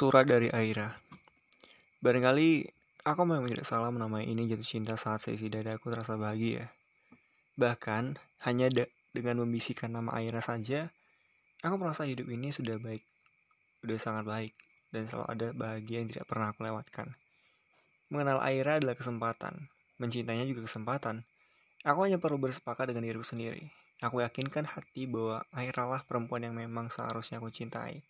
Surat dari Aira Barangkali aku memang tidak salah menamai ini jatuh cinta saat seisi dadaku terasa bahagia. Bahkan, hanya de dengan membisikkan nama Aira saja, aku merasa hidup ini sudah baik, sudah sangat baik, dan selalu ada bahagia yang tidak pernah aku lewatkan. Mengenal Aira adalah kesempatan, mencintainya juga kesempatan. Aku hanya perlu bersepakat dengan diriku sendiri. Aku yakinkan hati bahwa Aira lah perempuan yang memang seharusnya aku cintai.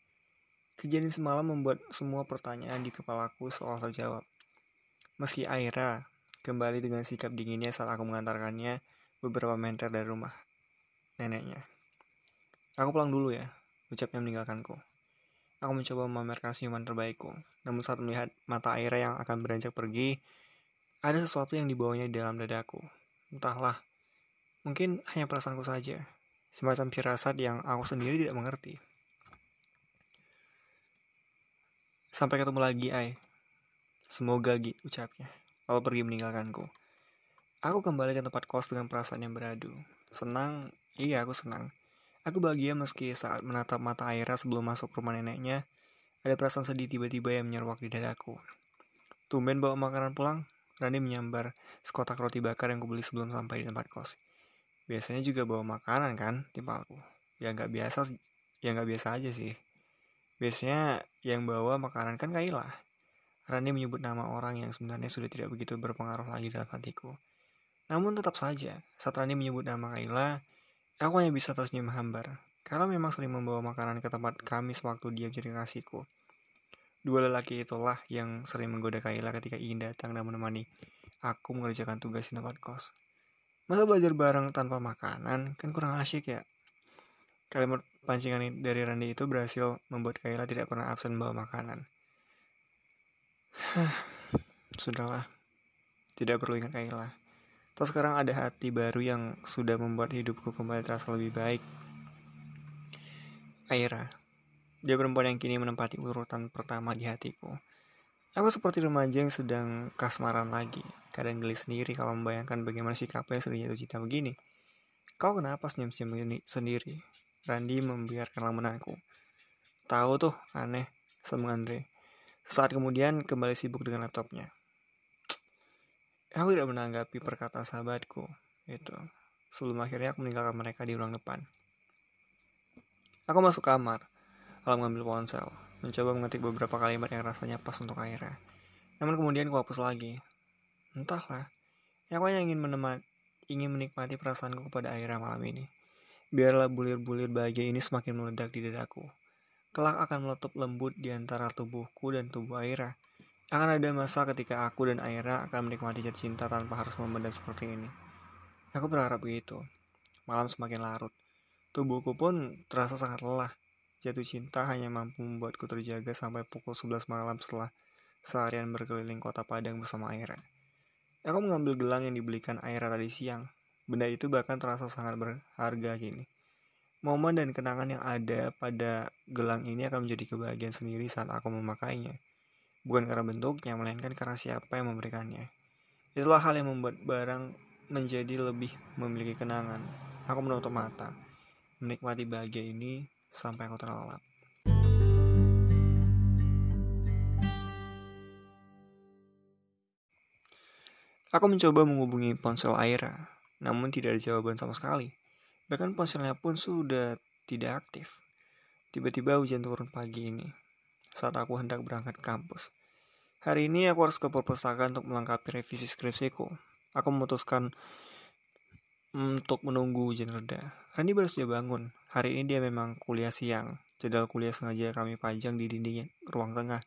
Kejadian semalam membuat semua pertanyaan di kepalaku seolah terjawab. Meski Aira kembali dengan sikap dinginnya saat aku mengantarkannya beberapa meter dari rumah neneknya. Aku pulang dulu ya, ucapnya meninggalkanku. Aku mencoba memamerkan senyuman terbaikku, namun saat melihat mata Aira yang akan beranjak pergi, ada sesuatu yang dibawanya di dalam dadaku. Entahlah, mungkin hanya perasaanku saja, semacam firasat yang aku sendiri tidak mengerti. Sampai ketemu lagi, Ai. Semoga Gi, ucapnya. Lalu pergi meninggalkanku. Aku kembali ke tempat kos dengan perasaan yang beradu. Senang, iya aku senang. Aku bahagia meski saat menatap mata Aira sebelum masuk rumah neneknya, ada perasaan sedih tiba-tiba yang menyeruak di dadaku. Tumben bawa makanan pulang, Rani menyambar sekotak roti bakar yang kubeli sebelum sampai di tempat kos. Biasanya juga bawa makanan kan, timpalku. Ya nggak biasa, ya nggak biasa aja sih. Biasanya yang bawa makanan kan Kaila. Rani menyebut nama orang yang sebenarnya sudah tidak begitu berpengaruh lagi dalam hatiku. Namun tetap saja, saat Rani menyebut nama Kaila, aku hanya bisa terus hambar. Karena memang sering membawa makanan ke tempat kami sewaktu dia jadi kasihku. Dua lelaki itulah yang sering menggoda Kaila ketika ingin datang dan menemani aku mengerjakan tugas di tempat kos. Masa belajar bareng tanpa makanan kan kurang asyik ya. Kalimat pancingan dari Randy itu berhasil membuat Kayla tidak pernah absen membawa makanan. Sudahlah, tidak perlu ingat Kayla. Terus sekarang ada hati baru yang sudah membuat hidupku kembali terasa lebih baik. Aira, dia perempuan yang kini menempati urutan pertama di hatiku. Aku seperti remaja yang sedang kasmaran lagi, kadang geli sendiri kalau membayangkan bagaimana sikapnya sedang jatuh cinta begini. Kau kenapa senyum-senyum sendiri? Randy membiarkan lamunanku. Tahu tuh, aneh, sama Andre. Saat kemudian kembali sibuk dengan laptopnya. Aku tidak menanggapi perkataan sahabatku. Itu. Sebelum akhirnya aku meninggalkan mereka di ruang depan. Aku masuk kamar, lalu mengambil ponsel, mencoba mengetik beberapa kalimat yang rasanya pas untuk Aira. Namun kemudian aku hapus lagi. Entahlah, aku hanya ingin menemani, ingin menikmati perasaanku kepada Aira malam ini. Biarlah bulir-bulir bahagia ini semakin meledak di dadaku. Kelak akan meletup lembut di antara tubuhku dan tubuh Aira. Akan ada masa ketika aku dan Aira akan menikmati jatuh cinta tanpa harus memendam seperti ini. Aku berharap begitu. Malam semakin larut. Tubuhku pun terasa sangat lelah. Jatuh cinta hanya mampu membuatku terjaga sampai pukul 11 malam setelah seharian berkeliling kota Padang bersama Aira. Aku mengambil gelang yang dibelikan Aira tadi siang, Benda itu bahkan terasa sangat berharga kini. Momen dan kenangan yang ada pada gelang ini akan menjadi kebahagiaan sendiri saat aku memakainya. Bukan karena bentuknya, melainkan karena siapa yang memberikannya. Itulah hal yang membuat barang menjadi lebih memiliki kenangan. Aku menutup mata, menikmati bahagia ini sampai aku terlelap. Aku mencoba menghubungi ponsel Aira, namun tidak ada jawaban sama sekali. Bahkan ponselnya pun sudah tidak aktif. Tiba-tiba hujan turun pagi ini, saat aku hendak berangkat ke kampus. Hari ini aku harus ke perpustakaan untuk melengkapi revisi skripsiku. Aku memutuskan untuk menunggu hujan reda. Randy baru saja bangun. Hari ini dia memang kuliah siang. Jadwal kuliah sengaja kami pajang di dinding ruang tengah.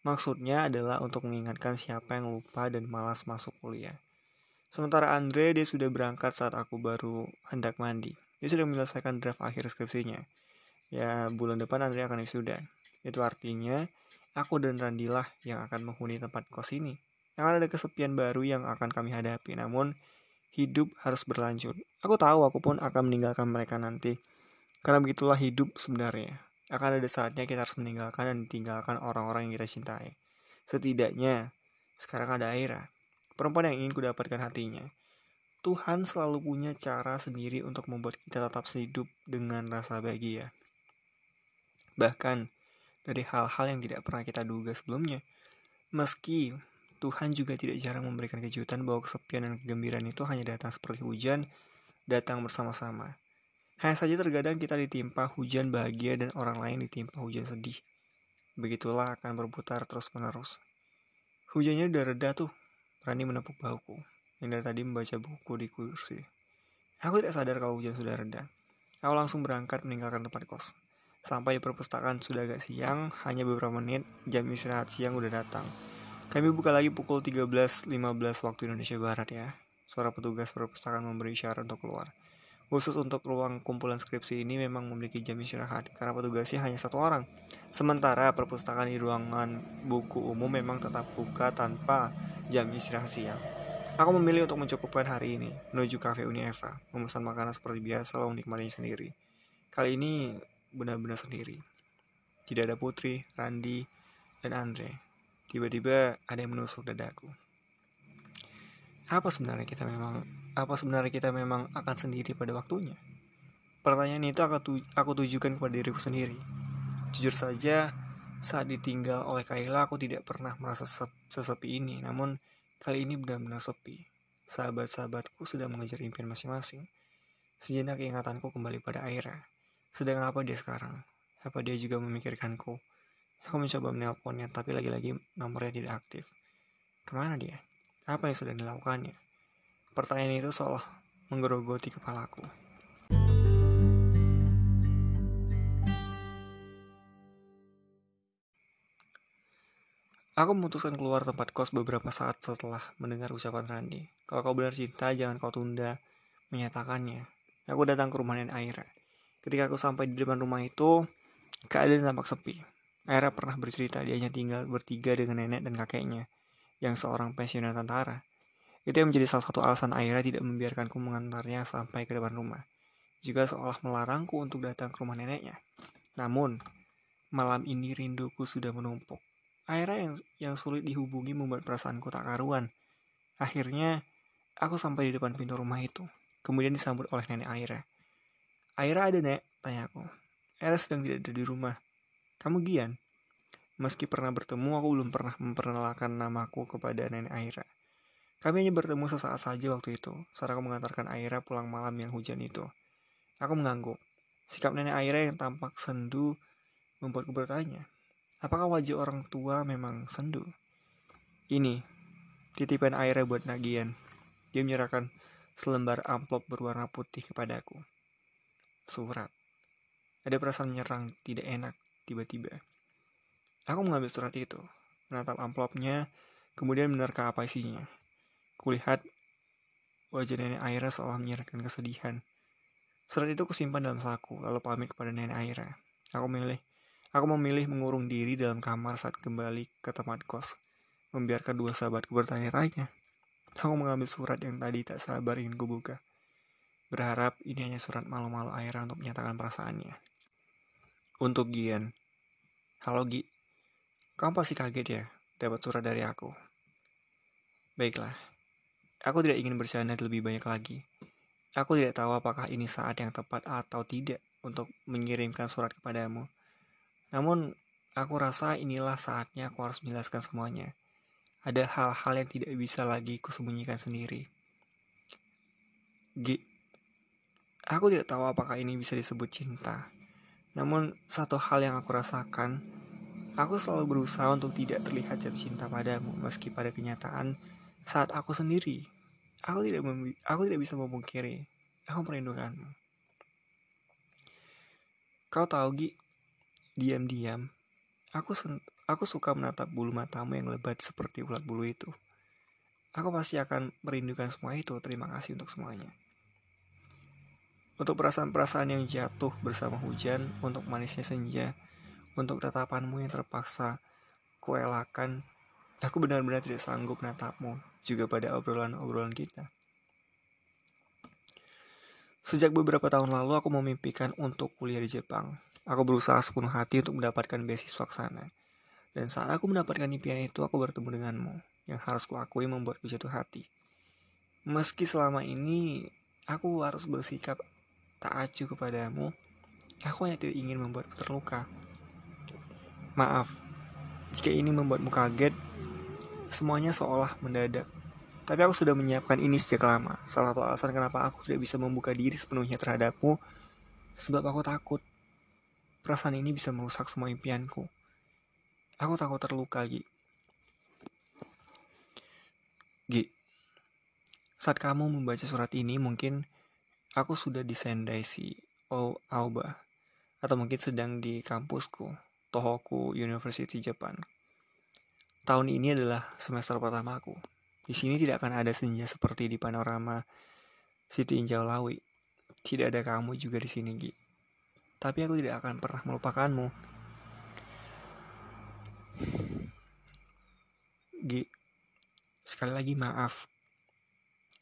Maksudnya adalah untuk mengingatkan siapa yang lupa dan malas masuk kuliah. Sementara Andre, dia sudah berangkat saat aku baru hendak mandi. Dia sudah menyelesaikan draft akhir skripsinya. Ya, bulan depan Andre akan wisuda. Itu artinya, aku dan Randilah yang akan menghuni tempat kos ini. Akan ada kesepian baru yang akan kami hadapi, namun hidup harus berlanjut. Aku tahu aku pun akan meninggalkan mereka nanti. Karena begitulah hidup sebenarnya. Akan ada saatnya kita harus meninggalkan dan ditinggalkan orang-orang yang kita cintai. Setidaknya, sekarang ada Aira perempuan yang ingin kudapatkan hatinya. Tuhan selalu punya cara sendiri untuk membuat kita tetap hidup dengan rasa bahagia. Bahkan, dari hal-hal yang tidak pernah kita duga sebelumnya. Meski Tuhan juga tidak jarang memberikan kejutan bahwa kesepian dan kegembiraan itu hanya datang seperti hujan, datang bersama-sama. Hanya saja terkadang kita ditimpa hujan bahagia dan orang lain ditimpa hujan sedih. Begitulah akan berputar terus-menerus. Hujannya udah reda tuh, berani menepuk bahuku, yang dari tadi membaca buku di kursi. Aku tidak sadar kalau hujan sudah reda. Aku langsung berangkat meninggalkan tempat kos. Sampai di perpustakaan sudah agak siang, hanya beberapa menit, jam istirahat siang udah datang. Kami buka lagi pukul 13.15 waktu Indonesia Barat ya. Suara petugas perpustakaan memberi isyarat untuk keluar. Khusus untuk ruang kumpulan skripsi ini memang memiliki jam istirahat karena petugasnya hanya satu orang. Sementara perpustakaan di ruangan buku umum memang tetap buka tanpa jam istirahat siang. Aku memilih untuk mencukupkan hari ini menuju kafe Uni Eva, memesan makanan seperti biasa lalu menikmatinya sendiri. Kali ini benar-benar sendiri. Tidak ada Putri, Randi, dan Andre. Tiba-tiba ada yang menusuk dadaku. Apa sebenarnya kita memang apa sebenarnya kita memang akan sendiri pada waktunya? Pertanyaan itu aku, tu aku tujukan kepada diriku sendiri. Jujur saja, saat ditinggal oleh Kayla aku tidak pernah merasa sesepi ini. Namun kali ini benar-benar sepi. Sahabat-sahabatku sedang mengejar impian masing-masing. Sejenak ingatanku kembali pada Aira. Sedang apa dia sekarang? Apa dia juga memikirkanku? Aku mencoba menelponnya, tapi lagi-lagi nomornya tidak aktif. Ke mana dia? Apa yang sedang dilakukannya? Pertanyaan itu seolah menggerogoti kepalaku. Aku memutuskan keluar tempat kos beberapa saat setelah mendengar ucapan Randi. Kalau kau benar cinta, jangan kau tunda menyatakannya. Aku datang ke rumah Nenek Aira. Ketika aku sampai di depan rumah itu, keadaan tampak sepi. Aira pernah bercerita dia hanya tinggal bertiga dengan nenek dan kakeknya yang seorang pensiunan tentara. Itu yang menjadi salah satu alasan Aira tidak membiarkanku mengantarnya sampai ke depan rumah. Juga seolah melarangku untuk datang ke rumah neneknya. Namun, malam ini rinduku sudah menumpuk. Aira yang, yang sulit dihubungi membuat perasaanku tak karuan. Akhirnya, aku sampai di depan pintu rumah itu. Kemudian disambut oleh nenek Aira. Aira ada, Nek? Tanyaku. Aira sedang tidak ada di rumah. Kamu Gian? Meski pernah bertemu, aku belum pernah memperkenalkan namaku kepada nenek Aira. Kami hanya bertemu sesaat saja waktu itu, saat aku mengantarkan Aira pulang malam yang hujan itu. Aku mengangguk. Sikap nenek Aira yang tampak sendu membuatku bertanya, apakah wajah orang tua memang sendu? Ini, titipan Aira buat Nagian. Dia menyerahkan selembar amplop berwarna putih kepadaku. Surat. Ada perasaan menyerang tidak enak tiba-tiba. Aku mengambil surat itu, menatap amplopnya, kemudian menerka apa isinya. Kulihat wajah nenek Aira seolah menyerahkan kesedihan. Surat itu kusimpan dalam saku, lalu pamit kepada nenek Aira. Aku memilih, aku memilih mengurung diri dalam kamar saat kembali ke tempat kos, membiarkan dua sahabatku bertanya-tanya. Aku mengambil surat yang tadi tak sabar ingin kubuka. Berharap ini hanya surat malu-malu Aira untuk menyatakan perasaannya. Untuk Gian. Halo Gi, kamu pasti kaget ya dapat surat dari aku. Baiklah, aku tidak ingin bercanda lebih banyak lagi. Aku tidak tahu apakah ini saat yang tepat atau tidak untuk mengirimkan surat kepadamu. Namun, aku rasa inilah saatnya aku harus menjelaskan semuanya. Ada hal-hal yang tidak bisa lagi kusembunyikan sendiri. G. Aku tidak tahu apakah ini bisa disebut cinta. Namun, satu hal yang aku rasakan Aku selalu berusaha untuk tidak terlihat jatuh cinta padamu, meski pada kenyataan saat aku sendiri, aku tidak aku tidak bisa memungkiri, aku merindukanmu. Kau tahu Gi, diam-diam, aku aku suka menatap bulu matamu yang lebat seperti ulat bulu itu. Aku pasti akan merindukan semua itu. Terima kasih untuk semuanya. Untuk perasaan-perasaan yang jatuh bersama hujan, untuk manisnya senja, untuk tatapanmu yang terpaksa kuelakan, aku benar-benar tidak sanggup menatapmu, juga pada obrolan-obrolan kita. Sejak beberapa tahun lalu aku memimpikan untuk kuliah di Jepang. Aku berusaha sepenuh hati untuk mendapatkan beasiswa ke sana. Dan saat aku mendapatkan impian itu, aku bertemu denganmu, yang harus kuakui membuatku jatuh hati. Meski selama ini aku harus bersikap tak acuh kepadamu, aku hanya tidak ingin membuatmu terluka. Maaf, jika ini membuatmu kaget, semuanya seolah mendadak. Tapi aku sudah menyiapkan ini sejak lama. Salah satu alasan kenapa aku tidak bisa membuka diri sepenuhnya terhadapmu, sebab aku takut. Perasaan ini bisa merusak semua impianku. Aku takut terluka, Gi. Gi, saat kamu membaca surat ini mungkin aku sudah di Sendaisi, oh Aoba, atau mungkin sedang di kampusku, Tohoku University Japan. Tahun ini adalah semester pertamaku. Di sini tidak akan ada senja seperti di panorama City Injau Lawi. Tidak ada kamu juga di sini, Gi. Tapi aku tidak akan pernah melupakanmu. Gi, sekali lagi maaf.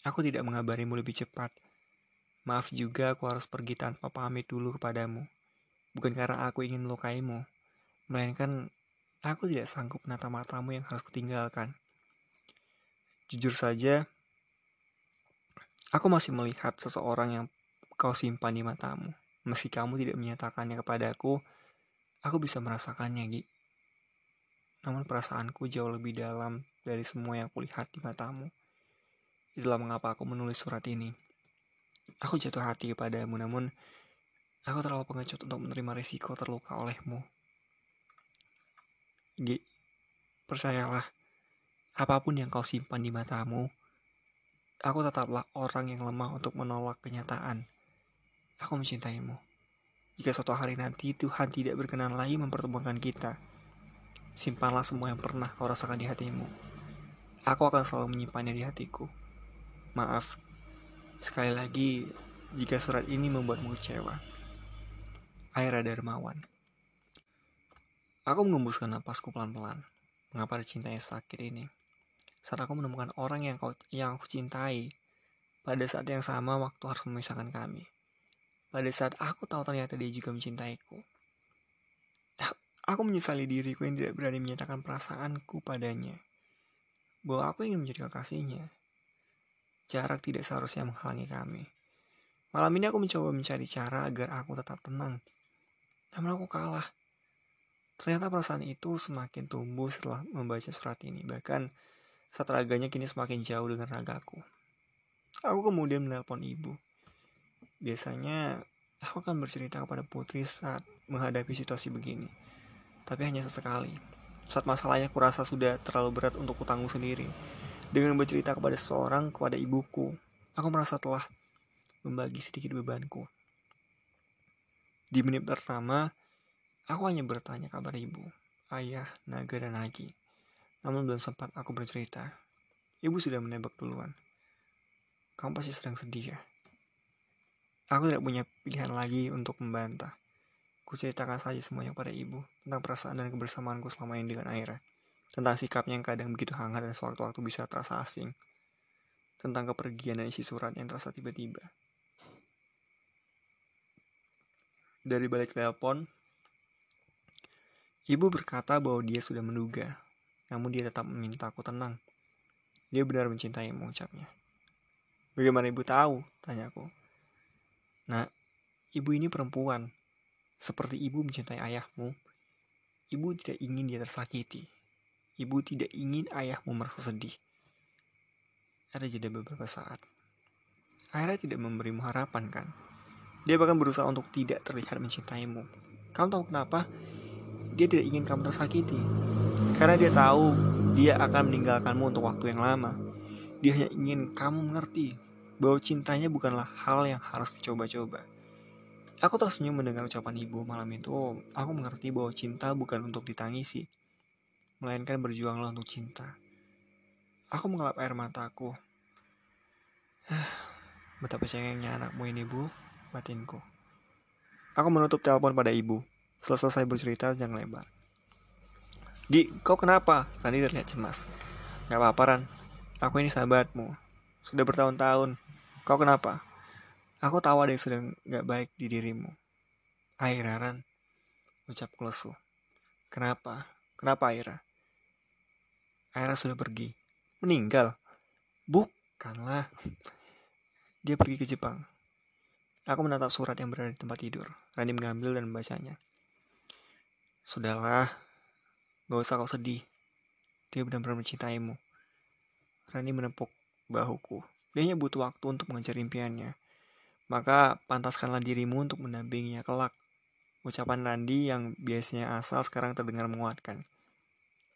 Aku tidak mengabarimu lebih cepat. Maaf juga aku harus pergi tanpa pamit dulu kepadamu. Bukan karena aku ingin melukaimu, melainkan aku tidak sanggup menata matamu yang harus kutinggalkan. Jujur saja, aku masih melihat seseorang yang kau simpan di matamu. Meski kamu tidak menyatakannya kepadaku, aku bisa merasakannya, Gi. Namun perasaanku jauh lebih dalam dari semua yang kulihat di matamu. Itulah mengapa aku menulis surat ini. Aku jatuh hati kepadamu, namun aku terlalu pengecut untuk menerima risiko terluka olehmu. Gi, percayalah, apa pun yang kau simpan di matamu, aku tetaplah orang yang lemah untuk menolak kenyataan. Aku mencintaimu. Jika suatu hari nanti Tuhan tidak berkenan lagi mempertemukan kita, simpanlah semua yang pernah kau rasakan di hatimu. Aku akan selalu menyimpannya di hatiku. Maaf, sekali lagi jika surat ini membuatmu kecewa. Aira Darmawan Aku mengembuskan napasku pelan-pelan. Mengapa cintanya sakit ini? Saat aku menemukan orang yang kau yang aku cintai, pada saat yang sama waktu harus memisahkan kami. Pada saat aku tahu ternyata dia juga mencintaiku. Aku menyesali diriku yang tidak berani menyatakan perasaanku padanya. Bahwa aku ingin menjadi kekasihnya. Jarak tidak seharusnya menghalangi kami. Malam ini aku mencoba mencari cara agar aku tetap tenang. Namun aku kalah. Ternyata perasaan itu semakin tumbuh setelah membaca surat ini. Bahkan saat raganya kini semakin jauh dengan ragaku. Aku kemudian menelpon ibu. Biasanya aku akan bercerita kepada putri saat menghadapi situasi begini. Tapi hanya sesekali. Saat masalahnya kurasa sudah terlalu berat untuk kutanggung sendiri. Dengan bercerita kepada seseorang, kepada ibuku, aku merasa telah membagi sedikit bebanku. Di menit pertama, aku hanya bertanya kabar ibu, ayah, naga, dan Nagi. Namun belum sempat aku bercerita. Ibu sudah menembak duluan. Kamu pasti sedang sedih ya? Aku tidak punya pilihan lagi untuk membantah. Kuceritakan saja semuanya pada ibu tentang perasaan dan kebersamaanku selama ini dengan Aira tentang sikapnya yang kadang begitu hangat dan sewaktu-waktu bisa terasa asing, tentang kepergian dan isi surat yang terasa tiba-tiba. Dari balik telepon, ibu berkata bahwa dia sudah menduga, namun dia tetap meminta aku tenang. Dia benar mencintai mengucapnya. Bagaimana ibu tahu? Tanyaku. Nah, ibu ini perempuan. Seperti ibu mencintai ayahmu, ibu tidak ingin dia tersakiti. Ibu tidak ingin ayahmu merasa sedih. Ada jeda beberapa saat. Akhirnya tidak memberimu harapan kan? Dia bahkan berusaha untuk tidak terlihat mencintaimu. Kamu tahu kenapa? Dia tidak ingin kamu tersakiti. Karena dia tahu dia akan meninggalkanmu untuk waktu yang lama. Dia hanya ingin kamu mengerti bahwa cintanya bukanlah hal yang harus dicoba-coba. Aku tersenyum mendengar ucapan ibu malam itu. Aku mengerti bahwa cinta bukan untuk ditangisi, melainkan berjuanglah untuk cinta. Aku mengelap air mataku. Betapa cengengnya anakmu ini, Bu, batinku. Aku menutup telepon pada ibu. Selesai bercerita jangan lebar. Di, kau kenapa? Rani terlihat cemas. Gak apa-apa, Ran. Aku ini sahabatmu. Sudah bertahun-tahun. Kau kenapa? Aku tahu ada yang sedang gak baik di dirimu. Aira, Ran. Ucapku lesu. Kenapa? Kenapa, Aira? Aira sudah pergi. Meninggal? Bukanlah. Dia pergi ke Jepang. Aku menatap surat yang berada di tempat tidur. Rani mengambil dan membacanya. Sudahlah, Gak usah kau sedih. Dia benar-benar mencintaimu. Rani menepuk bahuku. Dia hanya butuh waktu untuk mengejar impiannya. Maka pantaskanlah dirimu untuk mendampinginya kelak. Ucapan Randi yang biasanya asal sekarang terdengar menguatkan.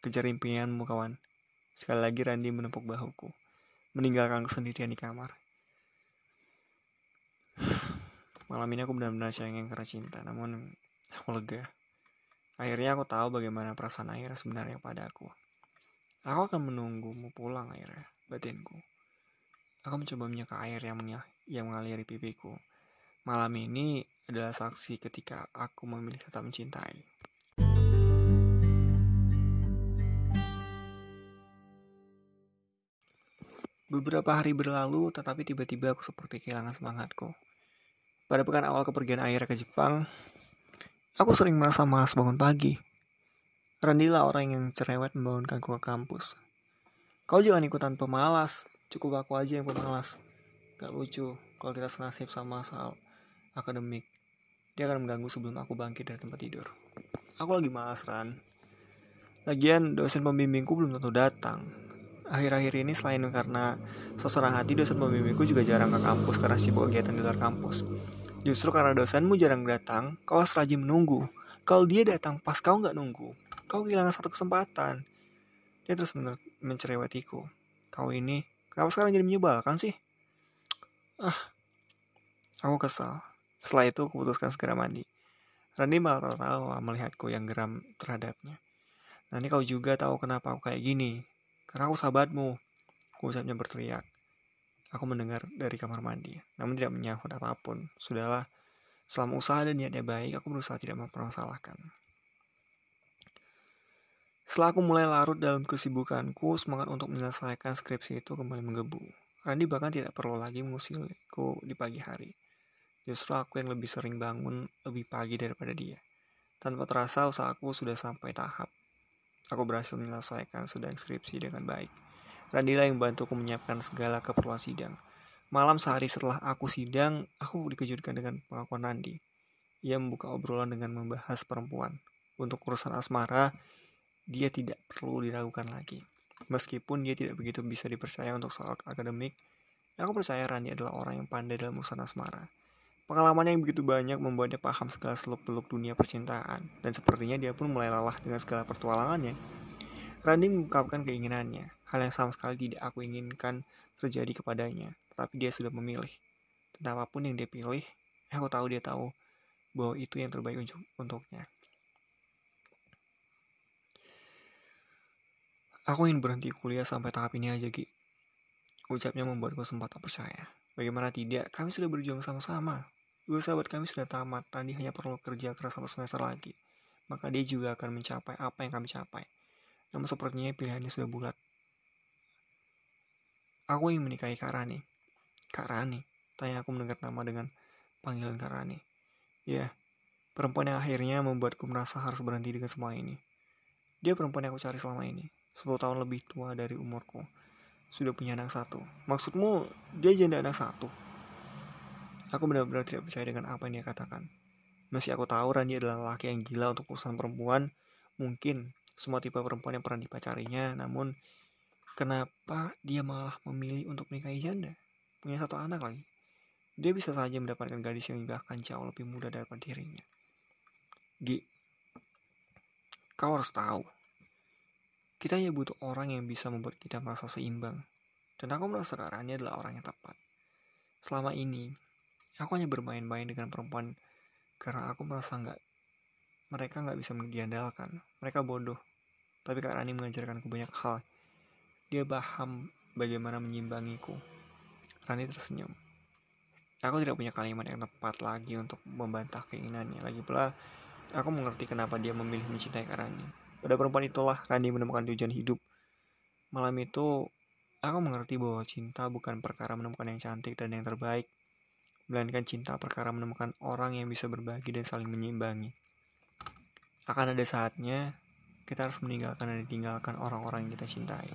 Kejar impianmu kawan. Sekali lagi Randi menepuk bahuku. Meninggalkanku sendirian di kamar. Malam ini aku benar-benar cengeng karena cinta. Namun aku lega. Akhirnya aku tahu bagaimana perasaan air sebenarnya padaku. Aku akan menunggumu pulang akhirnya, batinku. Aku mencoba menyeka air yang, yang mengaliri pipiku. Malam ini adalah saksi ketika aku memilih tetap mencintai. Beberapa hari berlalu, tetapi tiba-tiba aku seperti kehilangan semangatku. Pada pekan awal kepergian air ke Jepang, aku sering merasa malas bangun pagi. Randila orang yang cerewet membangunkanku ke kampus. Kau jangan ikutan pemalas, cukup aku aja yang pemalas. Gak lucu kalau kita senasib sama soal akademik. Dia akan mengganggu sebelum aku bangkit dari tempat tidur. Aku lagi malas, Ran. Lagian dosen pembimbingku belum tentu datang akhir-akhir ini selain karena seseorang hati dosen pembimbingku juga jarang ke kampus karena sibuk kegiatan di luar kampus. Justru karena dosenmu jarang datang, kau harus rajin menunggu. Kalau dia datang pas kau nggak nunggu, kau kehilangan satu kesempatan. Dia terus men mencerewetiku. Kau ini, kenapa sekarang jadi menyebalkan sih? Ah, aku kesal. Setelah itu aku putuskan segera mandi. Randy malah tertawa melihatku yang geram terhadapnya. Nanti kau juga tahu kenapa aku kayak gini. Karena aku sahabatmu. Ucapnya berteriak. Aku mendengar dari kamar mandi, namun tidak menyahut apa pun. Sudahlah, selama usaha dan niatnya baik, aku berusaha tidak mempermasalahkan. Setelah aku mulai larut dalam kesibukanku, semangat untuk menyelesaikan skripsi itu kembali menggebu. Randi bahkan tidak perlu lagi mengusilku di pagi hari. Justru aku yang lebih sering bangun lebih pagi daripada dia. Tanpa terasa usahaku sudah sampai tahap Aku berhasil menyelesaikan sedang skripsi dengan baik. Randila yang membantuku menyiapkan segala keperluan sidang. Malam sehari setelah aku sidang, aku dikejutkan dengan pengakuan Randi. Ia membuka obrolan dengan membahas perempuan. Untuk urusan asmara, dia tidak perlu diragukan lagi. Meskipun dia tidak begitu bisa dipercaya untuk soal akademik, aku percaya Randi adalah orang yang pandai dalam urusan asmara. Pengalaman yang begitu banyak membuatnya paham segala seluk-beluk dunia percintaan, dan sepertinya dia pun mulai lelah dengan segala pertualangannya. Randy mengungkapkan keinginannya, hal yang sama sekali tidak aku inginkan terjadi kepadanya, tapi dia sudah memilih. Dan apa pun yang dia pilih, aku tahu dia tahu bahwa itu yang terbaik untuk untuknya. Aku ingin berhenti kuliah sampai tahap ini aja, Ki. Ucapnya membuatku sempat tak percaya. Bagaimana tidak, kami sudah berjuang sama-sama. Dua sahabat kami sudah tamat, Randi hanya perlu kerja keras satu semester lagi. Maka dia juga akan mencapai apa yang kami capai. Namun sepertinya pilihannya sudah bulat. Aku ingin menikahi Kak Rani. Kak Rani? Tanya aku mendengar nama dengan panggilan Kak Rani. Ya, perempuan yang akhirnya membuatku merasa harus berhenti dengan semua ini. Dia perempuan yang aku cari selama ini. 10 tahun lebih tua dari umurku. Sudah punya anak satu. Maksudmu, dia janda anak satu? Aku benar-benar tidak percaya dengan apa yang dia katakan. Masih aku tahu Randi adalah laki yang gila untuk urusan perempuan. Mungkin semua tipe perempuan yang pernah dipacarinya, namun kenapa dia malah memilih untuk menikahi janda? Punya satu anak lagi. Dia bisa saja mendapatkan gadis yang bahkan jauh lebih muda daripada dirinya. Gi, kau harus tahu. Kita hanya butuh orang yang bisa membuat kita merasa seimbang. Dan aku merasa Rani adalah orang yang tepat. Selama ini, Aku hanya bermain-main dengan perempuan karena aku merasa nggak mereka nggak bisa diandalkan. Mereka bodoh. Tapi Kak Rani mengajarkanku banyak hal. Dia paham bagaimana menyimbangiku. Rani tersenyum. Aku tidak punya kalimat yang tepat lagi untuk membantah keinginannya. Lagi pula, aku mengerti kenapa dia memilih mencintai Rani. Pada perempuan itulah Rani menemukan tujuan hidup. Malam itu, aku mengerti bahwa cinta bukan perkara menemukan yang cantik dan yang terbaik, melainkan cinta perkara menemukan orang yang bisa berbagi dan saling menyimbangi. Akan ada saatnya kita harus meninggalkan dan ditinggalkan orang-orang yang kita cintai.